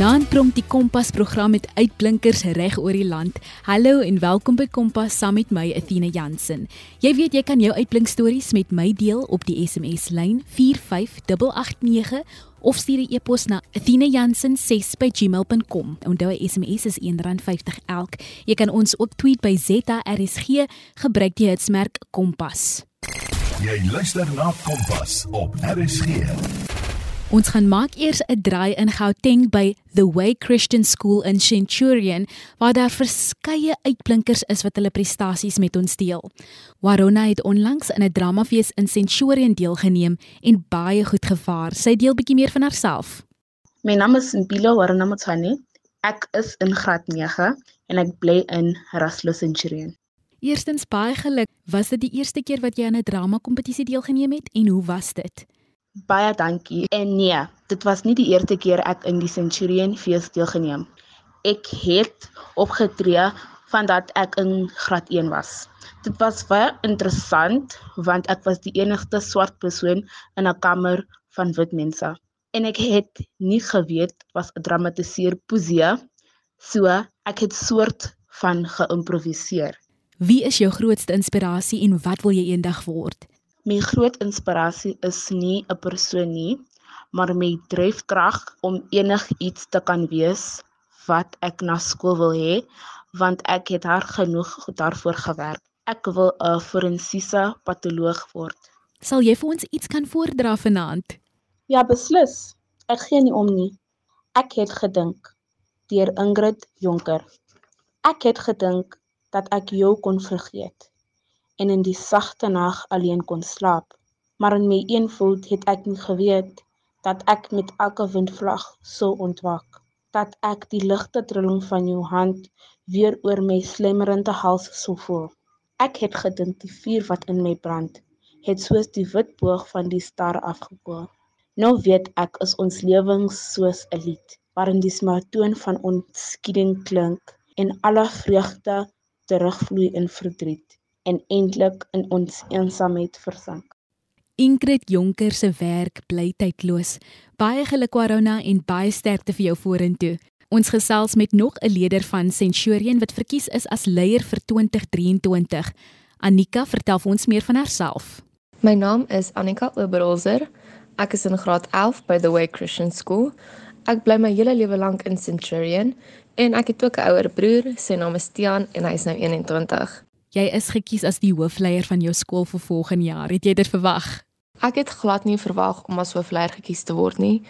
Vanaand prom die Kompas program met uitblinkers reg oor die land. Hallo en welkom by Kompas saam met my Athena Jansen. Jy weet jy kan jou uitblink stories met my deel op die SMS lyn 45889 of stuur 'n e-pos na athenajansen6@gmail.com. Onthou SMS is R1.50 elk. Jy kan ons ook tweet by ZRSG gebruik die hitsmerk Kompas. Jy luister na Kompas op RSG. Ons gaan maak eers 'n draai in Gauteng by The Way Christian School in Centurion waar daar verskeie uitblinkers is wat hulle prestasies met ons deel. Warona het onlangs in 'n dramafees in Centurion deelgeneem en baie goed gevaar. Sy deel bietjie meer van haarself. My naam is Mpilo Warona Motsane. Ek is in graad 9 en ek bly in Raslo Centurion. Eerstens baie geluk. Was dit die eerste keer wat jy aan 'n drama kompetisie deelgeneem het en hoe was dit? Baie dankie. En nee, dit was nie die eerste keer ek in die Centurion fees deelgeneem. Ek het opgetree vandat ek in graad 1 was. Dit was baie interessant want ek was die enigste swart persoon in 'n kamer van wit mense. En ek het nie geweet was 'n dramatiseer poesie. So ek het soort van geïmproviseer. Wie is jou grootste inspirasie en wat wil jy eendag word? My groot inspirasie is nie 'n persoon nie, maar my dryfkrag om enigiets te kan wees wat ek na skool wil hê, want ek het hard genoeg daarvoor gewerk. Ek wil 'n forensiese patoloog word. Sal jy vir ons iets kan voordra vanaand? Ja, beslis. Ek gee nie om nie. Ek het gedink deur Ingrid Jonker. Ek het gedink dat ek jou kon vergeet en in die sagte nag alleen kon slaap. Maar in my eenvoud het ek nie geweet dat ek met elke windvlag sou ontwaak, dat ek die ligte trilling van jou hand weer oor my slemmerende hals sou voel. Ek het gedink die vuur wat in my brand, het soos die wit boog van die ster afgekoel. Nou weet ek is ons lewens soos 'n lied waarin die smartoon van ontskieding klink en alle vreugde terugvloei in verdriet en eintlik in ons eensaamheid versink. Ingrid Jonker se werk bly tydloos. Baie geluk Warona en baie sterkte vir jou vorentoe. Ons gesels met nog 'n leier van Centurion wat verkies is as leier vir 2023. Anika, vertel vir ons meer van haarself. My naam is Anika Oberholzer. Ek is in graad 11 by The Way Christian School. Ek bly my hele lewe lank in Centurion en ek het ook 'n ouer broer, sy naam is Tian en hy is nou 21. Jy is gekies as die hoofleier van jou skool vir volgende jaar. Het jy dit verwag? Ek het glad nie verwag om as hoofleier gekies te word nie.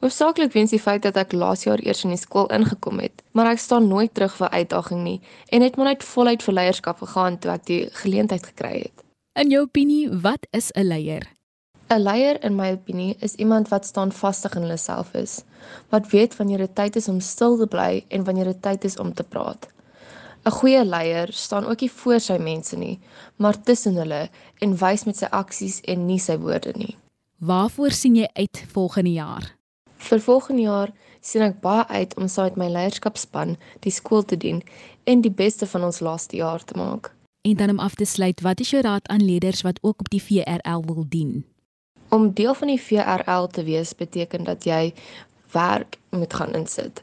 Hoofsaaklik weens die feit dat ek laas jaar eers in die skool ingekom het, maar ek staan nooit terug vir uitdaging nie en het maar net voluit vir leierskap gegaan toe ek die geleentheid gekry het. In jou opinie, wat is 'n leier? 'n Leier in my opinie is iemand wat staan vastig in hulle self is, wat weet wanneer dit tyd is om stil te bly en wanneer dit tyd is om te praat. 'n Goeie leier staan ook nie voor sy mense nie, maar tussen hulle en wys met sy aksies en nie sy woorde nie. Waarvoor sien jy uit volgende jaar? Vir volgende jaar sien ek baie uit om saam met my leierskapspan die skool te dien en die beste van ons laaste jaar te maak. En dan om af te sluit, wat is jou raad aan leerders wat ook op die VRL wil dien? Om deel van die VRL te wees beteken dat jy werk moet gaan insit.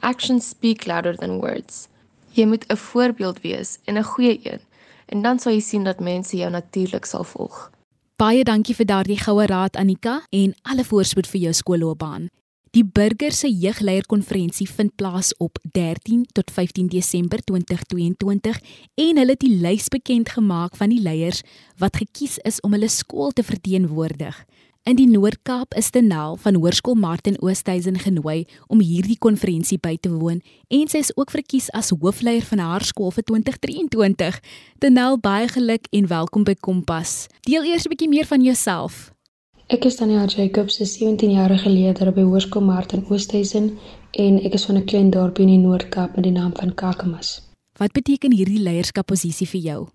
Actions speak louder than words. Jy moet 'n voorbeeld wees en 'n goeie een en dan sal jy sien dat mense jou natuurlik sal volg. Baie dankie vir daardie goue raad Anika en alle voorspoed vir jou skoolloopbaan. Die burger se jeugleierkonferensie vind plaas op 13 tot 15 Desember 2022 en hulle het die lys bekend gemaak van die leiers wat gekies is om hulle skool te verteenwoordig. In die Noord-Kaap is Tenel van Hoërskool Martin Oosthuizen genooi om hierdie konferensie by te woon en sy is ook verkies as hoofleier van haar skool vir 2023. Tenel, baie geluk en welkom by Kompas. Deel eers 'n bietjie meer van jouself. Ek is Tanya Jacobs, 'n 17-jarige leerder by Hoërskool Martin Oosthuizen en ek is van 'n klein dorpie in die Noord-Kaap met die naam van Kakamas. Wat beteken hierdie leierskapposisie vir jou?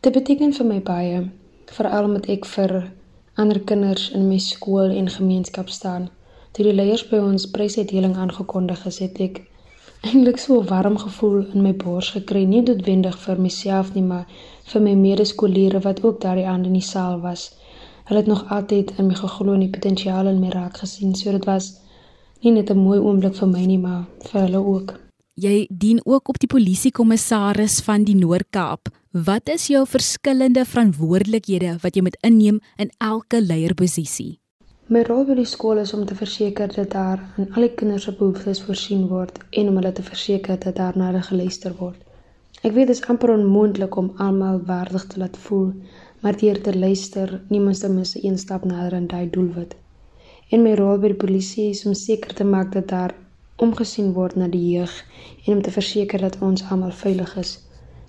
Dit beteken vir my baie, veral omdat ek vir ander kinders in my skool en gemeenskap staan. Toe die leiers by ons prysuitdeling aangekondig is, het ek eintlik so 'n warm gevoel in my bors gekry, nie noodwendig vir myself nie, maar vir my medeskoolleerders wat ook daardie aand in die saal was. Hulle het nog altyd in my geglo en die potensiaal in my raak gesien, so dit was Nie net 'n mooi oomblik vir my nie, maar vir hulle ook. Jy dien ook op die polisiekommissaris van die Noord-Kaap. Wat is jou verskillende verantwoordelikhede wat jy moet inneem in elke leierposisie? My rol by die skool is om te verseker dat daar aan al die kinders se behoeftes voorsien word en om hulle te verseker dat daar na hulle geluister word. Ek weet dit is amper onmoontlik om almal waardig te laat voel, maar deur te luister, niemand ten minste een stap nader aan daai doelwit. En my rol by die polisie is om seker te maak dat daar omgesien word na die jeug en om te verseker dat ons almal veilig is.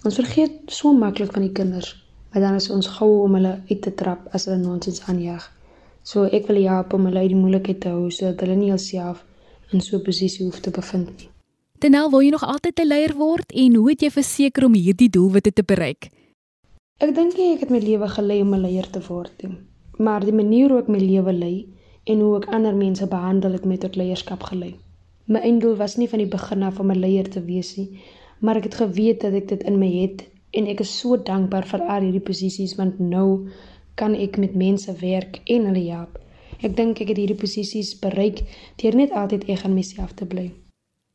Ons vergeet so maklik van die kinders, maar dan is ons gou om hulle uit te trap as hulle nonsens aanjaag. So ek wil help om hulle uit die moeilikheid te hou sodat hulle nie alself in so 'n posisie hoef te bevind nie. Tenel, wil jy nog altyd 'n leier word en hoe het jy verseker om hierdie doelwitte te bereik? Ek dink ek het my lewe gelei om 'n leier te word. Nie. Maar die manier hoe ek my lewe lei en hoe ek ander mense behandel het my tot leierskap gelei. My einddoel was nie van die begin af om 'n leier te wees nie, maar ek het geweet dat ek dit in my het en ek is so dankbaar vir al hierdie posisies want nou kan ek met mense werk en hulle help. Ek dink ek het hierdie posisies bereik deur net altyd ek aan myself te bly.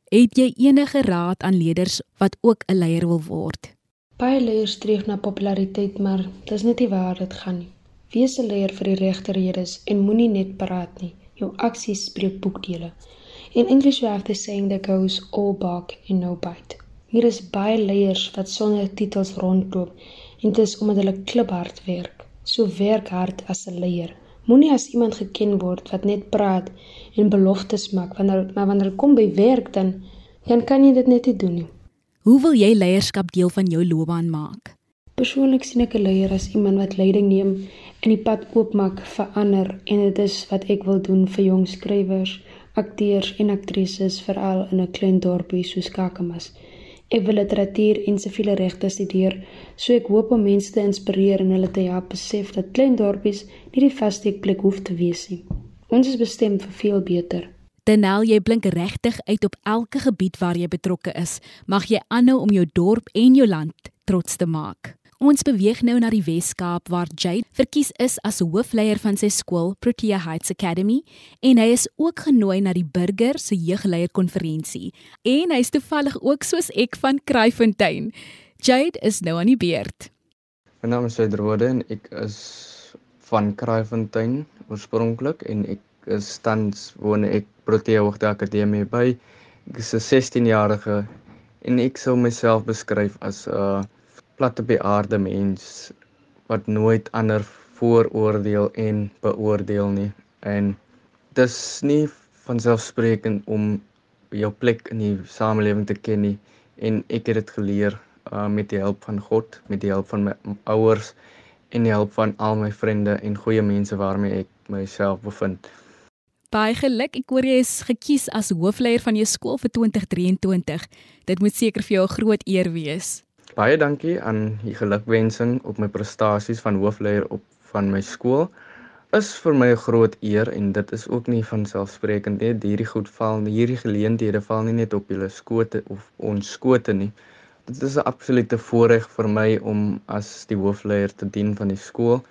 Het jy enige raad aan leerders wat ook 'n leier wil word? Baie leiers streef na populariteit, maar dis net nie waar dit gaan nie. Wees 'n leier vir die regte redes en moenie net praat nie. Jou aksies spreek boekdele. In English we have the saying that goes all bark and no bite. Hier is baie leiers wat sonder titels rondloop en dit is omdat hulle kliphard werk. So werk hard as 'n leier. Moenie as iemand geken word wat net praat en beloftes maak wanneer maar wanneer kom by werk dan dan kan jy dit net nie doen nie. Hoe wil jy leierskap deel van jou loopbaan maak? Persoonlik sien ek 'n leier as iemand wat leiding neem en die pad oopmaak vir ander en dit is wat ek wil doen vir jong skrywers, akteurs en aktrises veral in 'n klein dorpie soos Kakamas. Ek wil literatuur en siviele regte studeer, so ek hoop om mense te inspireer en hulle te help besef dat klein dorpies nie die vaste plek hoef te wees nie. Ons is bestem vir veel beter. Denel, jy blink regtig uit op elke gebied waar jy betrokke is. Mag jy aanhou om jou dorp en jou land trots te maak. Ons beweeg nou na die Wes-Kaap waar Jade verkies is as hoofleier van sy skool Protea Heights Academy en hy is ook genooi na die burger se jeugleierkonferensie en hy's toevallig ook soos ek van Kraaifontein. Jade is nou aan die beurt. My naam is Jade Rode en ek is van Kraaifontein oorspronklik en ek is tans woon ek Protea Hoogte Akademie by. Ek is 'n 16-jarige en ek sou myself beskryf as 'n uh, plat op die aarde mens wat nooit ander vooroordeel en beoordeel nie en dis nie van selfsprekend om jou plek in die samelewing te ken nie en ek het dit geleer uh, met die hulp van God met die hulp van my ouers en die hulp van al my vriende en goeie mense waarmee ek myself bevind Baie geluk. Ek hoor jy is gekies as hoofleier van jou skool vir 2023. Dit moet seker vir jou 'n groot eer wees. Baie dankie aan die gelukwensing op my prestasies van hoofleier op van my skool. Is vir my 'n groot eer en dit is ook nie van selfsprekend nie. Hierdie goed val, hierdie geleenthede val nie net op julle skote of ons skote nie. Dit is 'n absolute voorreg vir my om as die hoofleier te dien van die skool.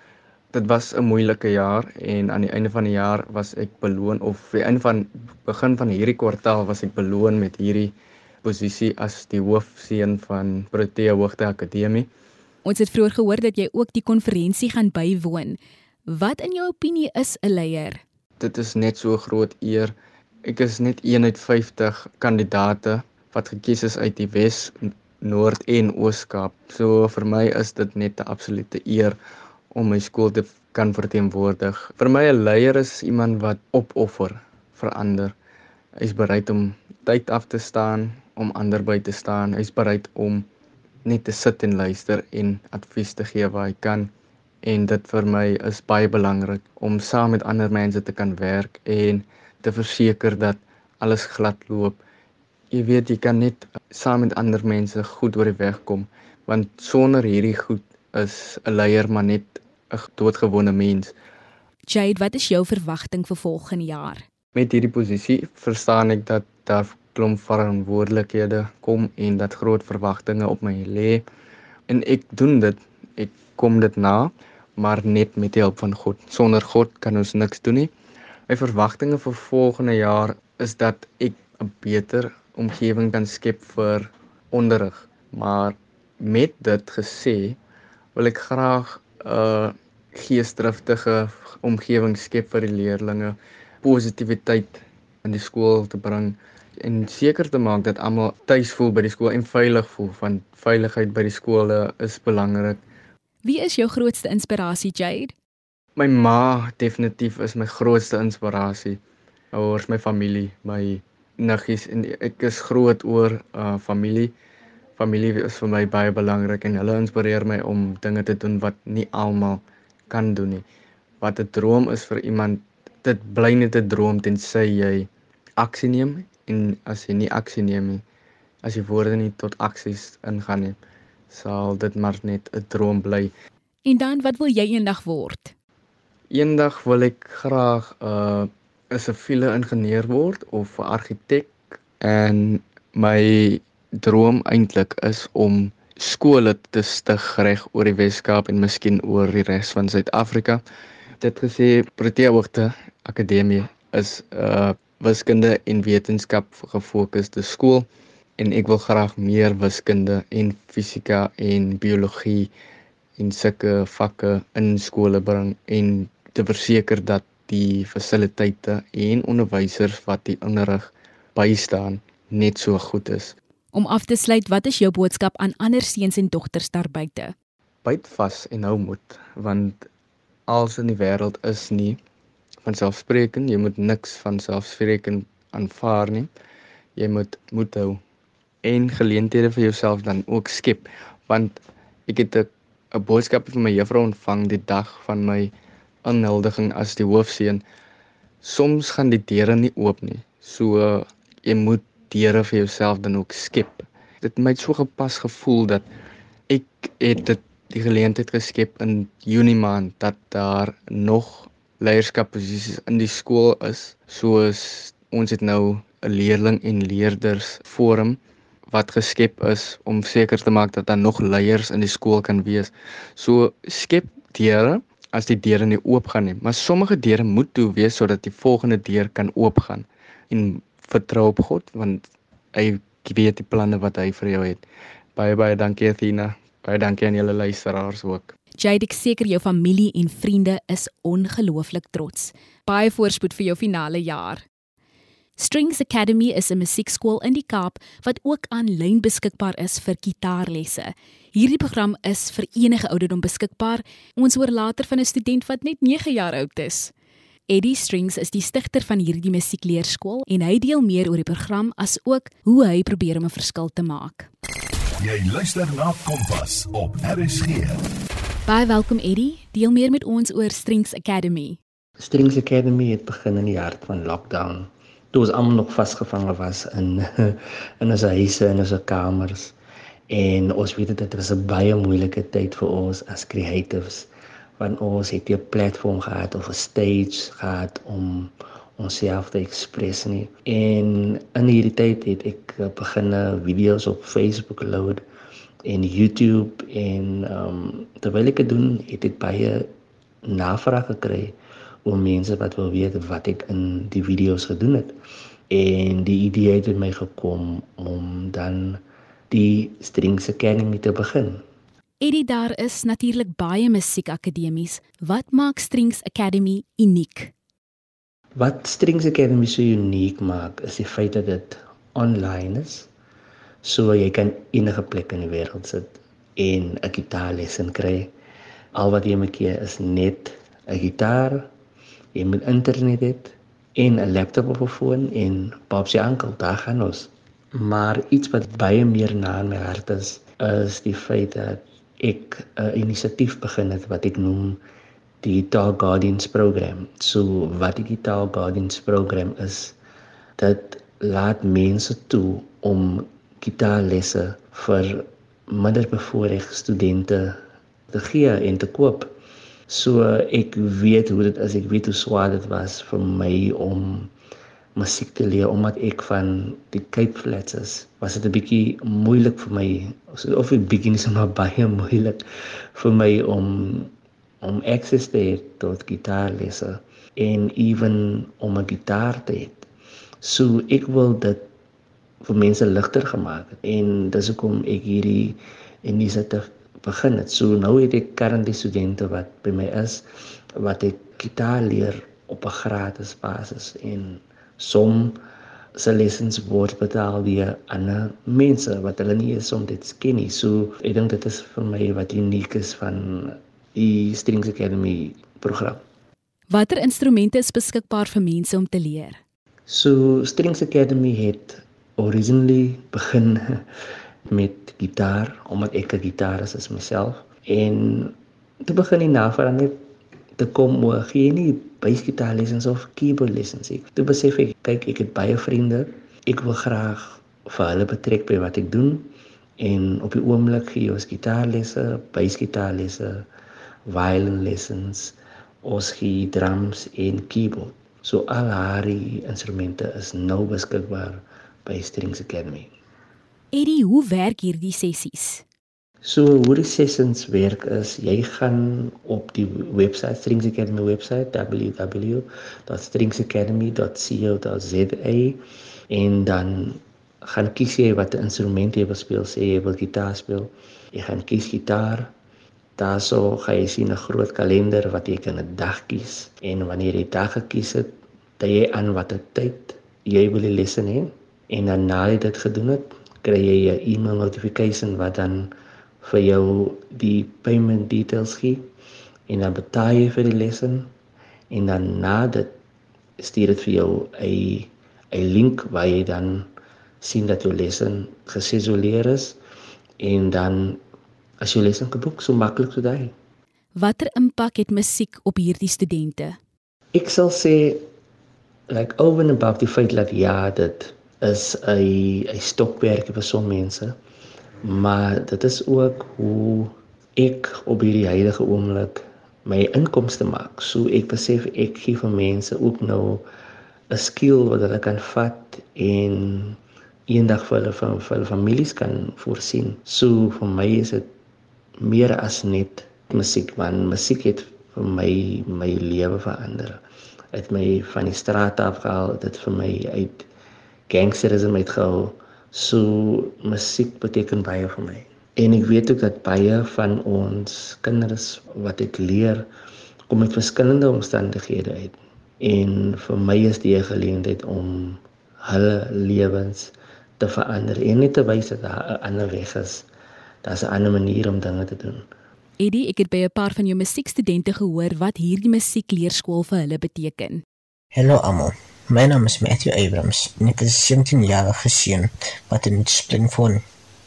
Dit was 'n moeilike jaar en aan die einde van die jaar was ek beloon of aan die einde van begin van hierdie kwartaal was ek beloon met hierdie posisie as die hoofseun van Protea Hoogte Akademie. Ons het vroeër gehoor dat jy ook die konferensie gaan bywoon. Wat in jou opinie is 'n leier? Dit is net so groot eer. Ek is net een uit 50 kandidate wat gekies is uit die Wes, Noord en Oos-Kaap. So vir my is dit net 'n absolute eer om my skool te kan verteenwoordig. Vir my 'n leier is iemand wat opoffer vir ander. Hy's bereid om tyd af te staan, om ander by te staan. Hy's bereid om net te sit en luister en advies te gee waar hy kan. En dit vir my is baie belangrik om saam met ander mense te kan werk en te verseker dat alles glad loop. Jy weet jy kan net saam met ander mense goed oor die weg kom want sonder hierdie goed is 'n leier maar net 'n doodgewone mens. Jade, wat is jou verwagting vir volgende jaar? Met hierdie posisie verstaan ek dat daar klomp verantwoordelikhede kom en dat groot verwagtinge op my lê. En ek doen dit ek kom dit na maar net met die hulp van God. Sonder God kan ons niks doen nie. My verwagtinge vir volgende jaar is dat ek 'n beter omgewing kan skep vir onderrig. Maar met dit gesê, wil ek graag 'n uh, geesdriftige omgewing skep vir die leerders, positiwiteit in die skool te bring en seker te maak dat almal tuis voel by die skool en veilig voel want veiligheid by die skole is belangrik. Wie is jou grootste inspirasie, Jade? My ma definitief is my grootste inspirasie. Ouers, my familie, my niggies en ek is groot oor uh familie. Familie is vir my baie belangrik en hulle inspireer my om dinge te doen wat nie almal kan doen nie. Wat 'n droom is vir iemand, dit bly net 'n droom tensy jy aksie neem en as jy nie aksie neem nie, as jy woorde nie tot aksies ingaan nie, sal dit maar net 'n droom bly. En dan wat wil jy eendag word? Eendag wil ek graag 'n uh, 'n siviele ingenieur word of 'n argitek en my droom eintlik is om skole te stig reg oor die Wes-Kaap en miskien oor die res van Suid-Afrika. Dit gesê Protea Hoogte Akademie is 'n uh, wiskunde en wetenskap gefokusde skool en ek wil graag meer wiskunde en fisika en biologie en sulke vakke in skole bring en te verseker dat die fasiliteite en onderwysers wat die onderrig bystaan net so goed is. Om af te sluit, wat is jou boodskap aan ander seuns en dogters daar buite? Byt vas en hou moed want alles in die wêreld is nie van selfspreekend, jy moet niks van selfspreekend aanvaar nie. Jy moet moed hou en geleenthede vir jouself dan ook skep want ek het 'n boodskap van my juffrou ontvang die dag van my aanhuldiging as die hoofseun. Soms gaan die deure nie oop nie. So jy moet deure vir jouself dan ook skep. Dit het my so gepas gevoel dat ek het dit die geleentheid geskep in Junie maand dat daar nog leierskapposisies in die skool is soos ons het nou 'n leerling en leerders forum wat geskep is om seker te maak dat daar nog leiers in die skool kan wees. So skep deure as die deure nie oopgaan nie, maar sommige deure moet toe wees sodat die volgende deur kan oopgaan. En vertrou op God want hy weet die planne wat hy vir jou het. Baie baie dankie Athena. Baie dankie aan julle luisteraars ook. Jade, ek seker jou familie en vriende is ongelooflik trots. Baie voorspoed vir jou finale jaar. Strings Academy is 'n musiekskool in die Kaap wat ook aanlyn beskikbaar is vir gitaarlesse. Hierdie program is vir enige ouderdom beskikbaar. Ons hoor later van 'n student wat net 9 jaar oud is. Eddie Strings is die stigter van hierdie musiekleerskool en hy deel meer oor die program as ook hoe hy probeer om 'n verskil te maak. Jy luister na Kompas op RSG. Baie welkom Eddie. Deel meer met ons oor Strings Academy. Strings Academy het begin in die hart van lockdown. Toe ons almal nog vasgevang was in in ons huise en ons kamers. En ons weet dit was 'n baie moeilike tyd vir ons as creatives want ons het 'n platform gehad of 'n stage gehad om onsself te express nie. En in hierdie tyd het ek begin video's op Facebook load en YouTube en ehm um, terwyl ek dit doen, het ek baie navraag gekry oor mense wat wil weet wat ek in die video's gedoen het. En die idee het met my gekom om dan die Strings Academy te begin. Eddie daar is natuurlik baie musiekakademies. Wat maak Strings Academy uniek? Wat Strings Academy so uniek maak is die feit dat dit online is so jy kan enige plek in die wêreld sit en 'n gitaarles kry. Al wat jy moet hê is net 'n gitaar, jy moet internet hê en 'n laptop of 'n foon en papsie ankel daar gaan ons. Maar iets wat baie meer na my hart is, is die feit dat ek 'n inisiatief begin het wat ek noem die Guitar Guardians program. So wat die Guitar Guardians program is, dit laat mense toe om gitaarlesse vir minderbevoorregte studente te gee en te koop. So ek weet hoe dit is, ek weet hoe swaar dit was vir my om musiek te leer omdat ek van die Cape Flats is. Was dit 'n bietjie moeilik vir my of 'n bietjie nie sommer baie moeilik vir my om om access te hê tot gitaarlesse en ewen om 'n gitaar te hê. So ek wil dit vir mense ligter gemaak het en dis hoekom ek hierdie inisiatief begin het. So nou het ek currently studente wat by my is wat ek gitaar leer op 'n gratis basis en som se lessons word betaal deur ander mense wat hulle nie is om dit ken nie. So ek dink dit is vir my wat uniek is van die Strings Academy program. Watter instrumente is beskikbaar vir mense om te leer? So Strings Academy het originally begin met gitaar omdat ek 'n gitaris is myself en toe begin die navraag net te kom oor gee nie basgitaar lessons of keyboard lessons ek toe besef ek kyk ek het baie vriende ek wil graag vir hulle betrek by wat ek doen en op die oomblik gee ons gitaarlesse basgitaarlesse violin lessons ons gee drums en keyboard so al die instrumente is nou beskikbaar by Strings Academy Eddie, hoe werk hierdie sessies? So hoe die sessions werk is jy gaan op die webwerf Strings Academy webwerf www.stringsacademy.co.za en dan gaan kies jy watter instrument jy wil speel, sê jy wil gitaar speel. Jy gaan kies gitaar. Daarso gaan jy sien 'n groot kalender wat jy kan 'n dag kies. En wanneer jy die dag gekies het, dan jy aan watter tyd jy wil die lesse hê. En dan nadat jy dit gedoen het, kry jy 'n e-mail notification wat dan vir jou die payment details gee. En dan betaal jy vir die lesson en dan na dit stuur dit vir jou 'n 'n link waar jy dan sien dat jou lesson gesesoleer is. En dan as jou lesson geboek so maklik so daai. Watter impak het musiek op hierdie studente? Ek sal sê like over and above die feit dat ja dit is 'n 'n stokperdjie vir so mense maar dit is ook hoe ek op hierdie huidige oomblik my inkomste maak. So ek besef ek gee vir mense ook nou 'n skill wat hulle kan vat en eendag vir hulle van vir hulle families kan voorsien. So vir my is dit meer as net musiek, want musiek het vir my my lewe verander. Het my van die straat af gehaal, dit vir my uit gangsterisme uitgehou So musiek beteken baie vir my. En ek weet ook dat baie van ons kinders wat ek leer kom met verskillende omstandighede uit. En vir my is dit 'n geleentheid om hulle lewens te verander en net te wys dat daar 'n ander weg is. Daar's 'n ander manier om dinge te doen. Eddie, ek het by 'n paar van jou musiekstudente gehoor wat hierdie musiekleerskool vir hulle beteken. Hallo almal. My naam is Matthew Abrams en ek is 'n 17-jarige seun wat in Spring woon.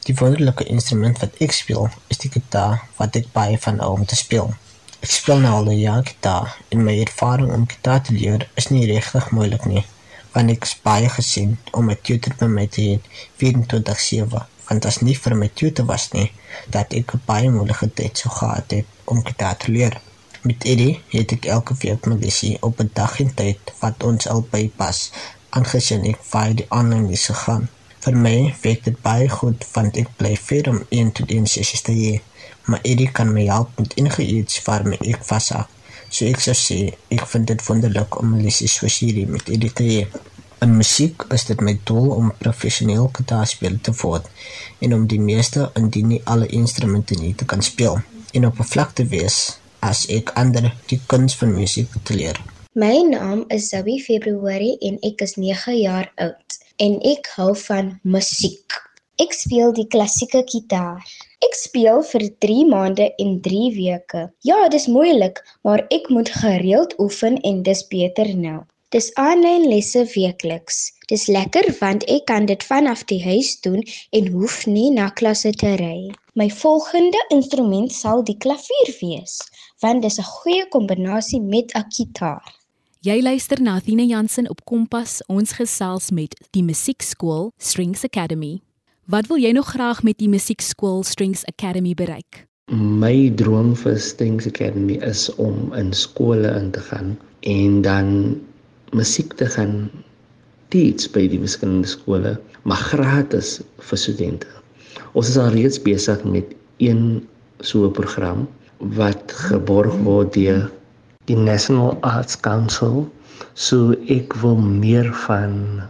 Die wonderlike instrument wat ek speel is die gitaar wat ek baie van hou om te speel. Ek speel nou al 'n jaar gitaar en my ervaring om gitaar te leer is nie regtig moeilik nie, want ek is baie gesien om 'n tutor by my te hê 24/7, want as nie vir my tutor was nie, dat ek baie moeilike tyd sou gehad het om te leer. Met Eddie het ek elke week my lesie op 'n dag en tyd wat ons albei pas, aangesien ek vir die aanlyn lesse gaan. Vir my werk dit baie goed want ek bly vir om in te doen sessies te hê. Maar Eddie kan my help met enige iets waar my ek vashak. So ek sou sê, ek vind dit wonderlik om lessies soos hierdie met Eddie te hê. In musiek is dit my doel om professioneel gitaar speel te word en om die meeste indien nie alle instrumente nie te kan speel en op 'n vlak te wees as ek ander die kuns van musiek te leer. My naam is Zoe Februarie en ek is 9 jaar oud en ek hou van musiek. Ek speel die klassieke gitaar. Ek speel vir 3 maande en 3 weke. Ja, dis moeilik, maar ek moet gereeld oefen en dis beter nou. Dis aanlyn lesse weekliks. Dis lekker want ek kan dit vanaf die huis doen en hoef nie na klasse te ry. My volgende instrument sal die klavier wees, want dis 'n goeie kombinasie met 'n gitaar. Jy luister na Athena Jansen op Kompas. Ons gesels met die musiekskool Strings Academy. Wat wil jy nog graag met die musiekskool Strings Academy bereik? My droom vir Strings Academy is om in skole in te gaan en dan musiek te gaan teach by die verskillende skole, maar gratis vir studente. Ons is al reeds besig met een so 'n program wat geborg word deur die National Arts Council. So ek wil meer van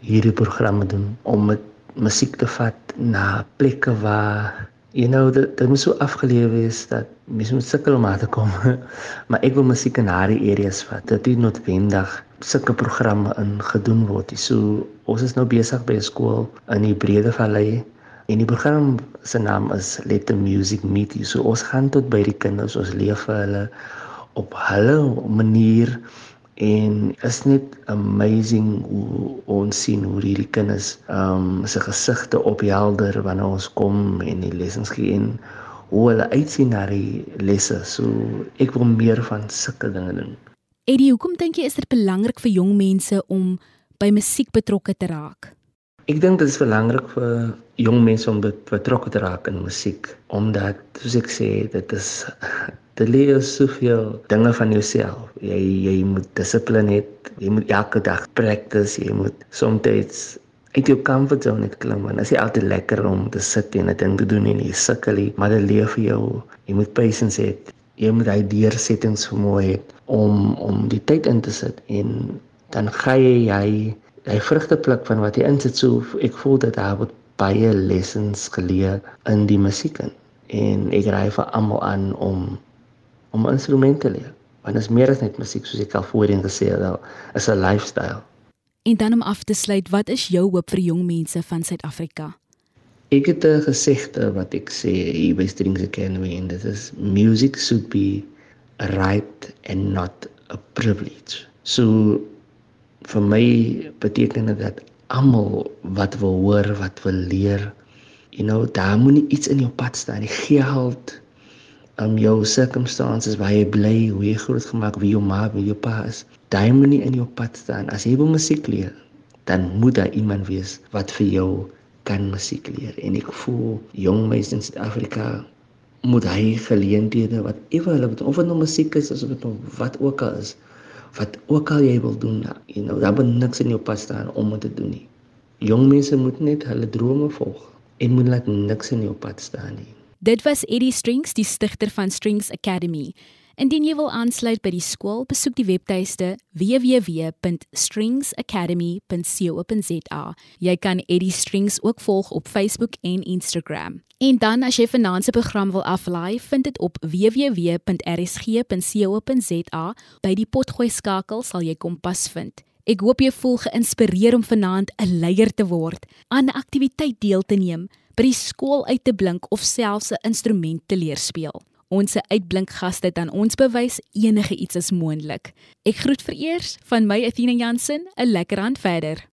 hierdie programme doen om met musiek te vat na plekke waar you know dit dit moet so afgeleë wees dat mens moet sukkel om daar te kom. maar ek wil musiek in daardie areas vat. Dit is noodwendig sulke programme in gedoen word. So ons is nou besig by 'n skool in die Brede Vallei en die program se naam is Let the Music Meet You. So ons gaan tot by die kinders, ons leef vir hulle op hulle manier en is net amazing hoe ons sien hoe hierdie kinders um, se gesigte ophelder wanneer ons kom en die lessons gee en hoe hulle uitsien na die lesse. So ek wil meer van sulke dinge doen. Eddie, hoekom dink jy is dit belangrik vir jong mense om by musiek betrokke te raak? Ek dink dit is belangrik vir jong mense om betrokke te raak in musiek omdat soos ek sê dit is dit leer soveel dinge van jouself. Jy jy moet dissipline hê. Jy moet elke dag practice. Jy moet soms uit jou comfort zone net klim want dit is altyd lekker om te sit en 'n ding te doen en jy sukkel nie, maar dit leer vir jou. Jy moet patience hê. Jy moet hy deursettings vermoë hê om om die tyd in te sit en dan gaan jy jy hy vrugte pluk van wat jy insit. So ek voel dat daar word baie lessons geleer in die musiek in. en ek raai vir almal aan om om 'n instrument te leer. Want dit is meer as net musiek soos ek al voorheen gesê het, dit is 'n lifestyle. En dan om af te sluit, wat is jou hoop vir jong mense van Suid-Afrika? Ek het 'n gesegde wat ek sê hier by Strings Academy en dit is music should be a right and not a privilege. So vir my beteken dit dat almal wat wil hoor, wat wil leer, you know, daar moet nie iets in jou pad staan nie. Geld, um jou circumstances waar jy bly, hoe jy groot gemaak, wie jou ma, wie jou pa is. Daai moet nie in jou pad staan. As jy wil musiek leer, dan moet daar iemand wees wat vir jou kan musiek leer. En ek voel jong mense in Suid-Afrika moet hy geleenthede wat ewe hulle of dit nou musiek is of dit nou wat ook al is wat ook al jy wil doen, you know, daar moet niks in jou pad staan om dit te doen nie. Jong mense moet net hulle drome volg en moet laat niks in jou pad staan nie. Dit was Eddie Strings, die stigter van Strings Academy. Indien jy wil aansluit by die skool, besoek die webtuiste www.stringsacademy.co.za. Jy kan Eddie Strings ook volg op Facebook en Instagram. En dan as jy vanaand se program wil aflaai, vind dit op www.rsg.co.za. By die potgooi skakel sal jy kompas vind. Ek hoop jy voel geïnspireer om vanaand 'n leier te word, aan 'n aktiwiteit deel te neem by die skool uit te blink of selfs 'n instrument te leer speel. Ons se uitblink gaste aan ons bewys enige iets is moontlik. Ek groet vereers van my Athena Jansen, 'n lekker aand verder.